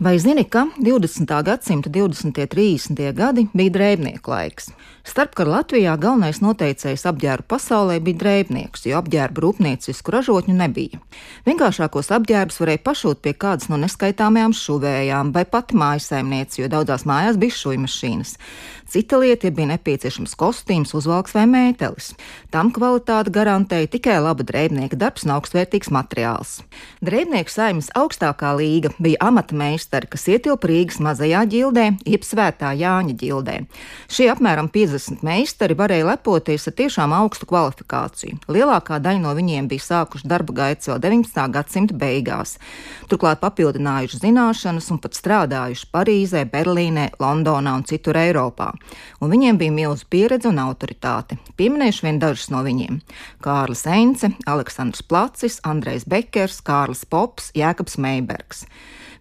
Vai zini, ka 20. gadsimta 20. un 30. gadi bija drēbnieku laiks? Starpkara Latvijā galvenais noteicējs apģērbu pasaulē bija drēbnieks, jo apģērbu rūpniecisku ražotņu nebija. Vienkāršākos apģērbus varēja pašūt pie kādas no neskaitāmajām šuvējām vai pat mājasaimnieci, jo daudzās mājās bija šūju mašīnas. Cita lieta, ja bija nepieciešams kostīms, uzvalks vai mētelis. Tam kvalitāti garantēja tikai laba drēbnieka darbs un augstvērtīgs materiāls. Drēbnieku saimnes augstākā līga bija amata meistari, kas ietilpa Rīgas mazajā ģildē, jeb svētā Jāņa ģildē. Šie apmēram 50 meistari varēja lepoties ar tiešām augstu kvalifikāciju. Lielākā daļa no viņiem bija sākuši darba gaitas vēl 19. gadsimta beigās. Turklāt papildinājuši zināšanas un pat strādājuši Parīzē, Berlīnē, Londonā un citur Eiropā un viņiem bija milzīga pieredze un autoritāte. Pieminēšu vien dažus no viņiem - Kārlis Ence, Aleksandrs Placis, Andrejs Bekers, Kārlis Pops, Jēkabs Meibergs.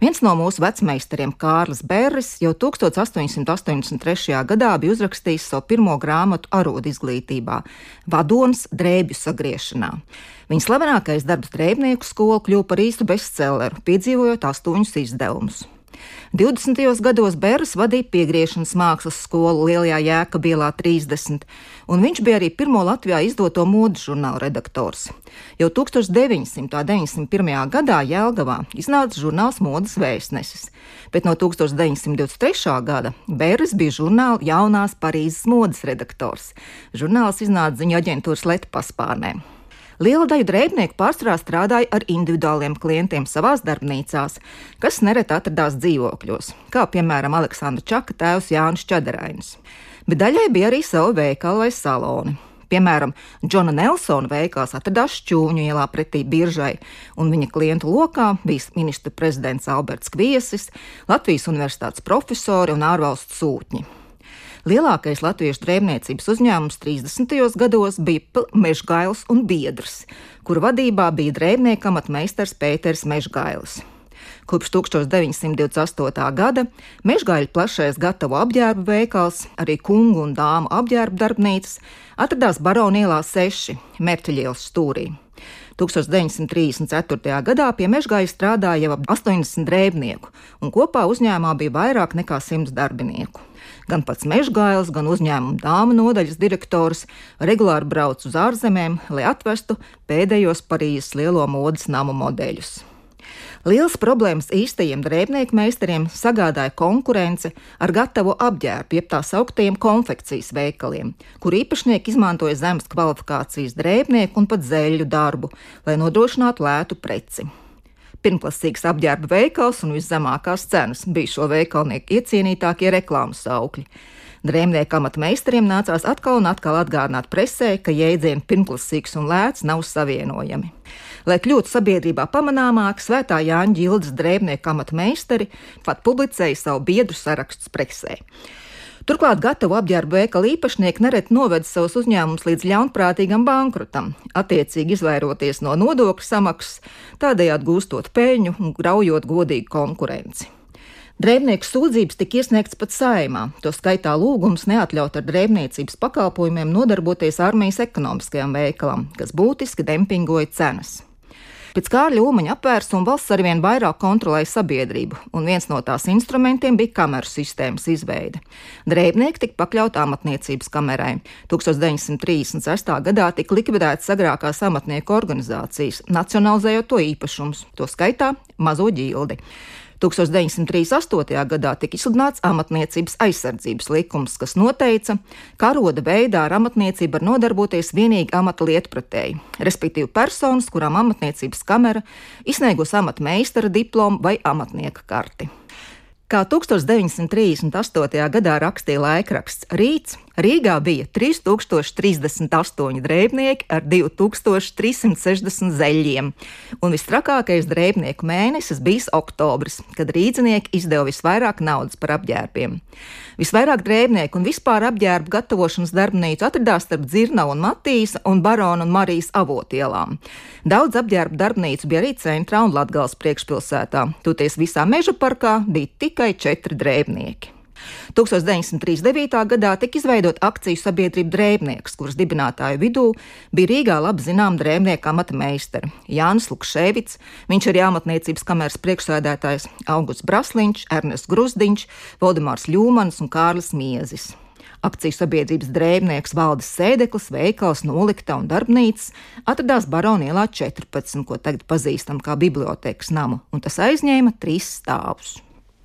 Viens no mūsu vecmeistariem, Kārlis Berris, jau 1883. gadā bija uzrakstījis savu pirmo grāmatu arodu izglītībā - Vadonis drēbju sagriešanā. Viņa slavenākais darbs drēbnieku skola kļuva par īstu bestselleru, piedzīvojot astoņus izdevumus. 20. gados Bērs vadīja piegriešanas mākslas skolu Lielajā Jēkabielā 30, un viņš bija arī pirmo Latvijā izdoto modes žurnāla redaktors. Jau 1991. gadā Jēlgavā iznāca žurnāls Modes vēstnesis, bet no 1923. gada Bērs bija žurnāla jaunās Parīzes modes redaktors. Žurnāls iznāca ziņu aģentūras Leta paspārnē. Liela daļa drēbnieku pārsvarā strādāja ar individuāliem klientiem savās darbnīcās, kas nereti atradās dzīvokļos, kā piemēram Aleksandra Čaka tēvs Jānis Čaderainis. Bet daļai bija arī savi veikali vai saloni. Piemēram, Džona Nelsona veikals atradās Čūņu ielā pretī biržai, un viņa klientu lokā bija ministra prezidents Alberts Kviesis, Latvijas universitātes profesori un ārvalstu sūtņi. Lielākais latviešu drēbniecības uzņēmums 30. gados bija Mežgails un Biedrs, kuru vadībā bija drēbnieka amatmeistars Pēters Mežgailis. Kopš 1928. gada Mežgaļa plašais gatavo apģērbu veikals, arī kungu un dāmu apģērbu darbnīcas, atradās Baronielā 6, Mērķeļielas stūrī. 1934. gadā pie mežgāja strādāja jau 80 drēbnieku, un kopā uzņēmumā bija vairāk nekā 100 darbinieku. Gan pats mežgājs, gan uzņēmuma dāma nodaļas direktors regulāri brauc uz ārzemēm, lai atvestu pēdējos Parīzes lielo modes namu modeļus. Liels problēmas īstajiem drēbnieku meistariem sagādāja konkurence ar gatavo apģērbu, jeb tā sauktajiem konfekcijas veikaliem, kur īpašnieki izmantoja zemes kvalifikācijas drēbnieku un pat zēļu darbu, lai nodrošinātu lētu preci. Pirmklasīgs apģērba veikals un viszemākās cenas bija šo veikalnieku iecienītākie reklāmas saukļi. Drēmnieku amatmeistariem nācās atkal un atkal atgādināt presē, ka jēdzieni pirmklasīgs un lēts nav savienojami. Lai kļūtu sabiedrībā pamanāmāk, Svētā Jāņa ģildes drēbnieku amata meistari pat publicēja savu biedru sarakstus presē. Turklāt gatavu apģērbu veikalu īpašnieki nereti noveda savus uzņēmumus līdz ļaunprātīgam bankrotam, attiecīgi izvairoties no nodokļu samaksas, tādējādi gūstot peļņu un graujot godīgu konkurenci. Drēbnieku sūdzības tika iesniegts pat saimā, to skaitā lūgums neatļaut ar drēbniecības pakalpojumiem nodarboties armijas ekonomiskajam veikalam, kas būtiski dempingoja cenas. Pēc Kārļa Ulmaņa apvērsuma valsts arvien vairāk kontrolēja sabiedrību, un viens no tās instrumentiem bija kameru sistēmas izveide. Drēbnieki tika pakļauti amatniecības kamerai. 1936. gadā tika likvidētas agrākās amatnieku organizācijas, nacionalizējot to īpašumus, to skaitā mazo ģildi. 1938. gadā tika izsludināts amatniecības aizsardzības likums, kas noteica, ka aroda veidā ar amatniecību var nodarboties vienīgi amata lietpratēji, respektīvi personas, kurām amatniecības kamera izsniegus amatmeistara diplomu vai amatnieka karti. Kā 1938. gadā rakstīja laikraksts Rīts, Rīgā bija 3038 drēbnieki ar 2360 zeļiem, un visstrakākais drēbnieku mēnesis bija oktobris, kad rīznieki izdeva visvairāk naudas par apģērbiem. Visvairāk drēbnieku un vispār apģērbu gatavošanas darbnīcu atradās starp Dzirnavu un Matīsa un Barona un Marijas avotielām. Daudz apģērbu darbnīcu bija arī centrā un Latgals priekšpilsētā. Toties visā meža parkā bija tikai četri drēbnieki. 1939. gadā tika izveidota akciju sabiedrība Drēbnieks, kuras dibinātāju vidū bija Rīgā labi zinām drēbnieka amata meistari Jānis Lukšēvits, viņš ir jāmatniecības kameras priekšsēdētājs Augusts Brasliņš, Ernests Grusdiņš, Valdemārs Ļūmans un Kārlis Miezis. Akciju sabiedrības drēbnieks valdes sēdeklis, veikals, nolikta un darbnīca atradās Baronielā 14, ko tagad pazīstam kā bibliotekas namu, un tas aizņēma trīs stāvus.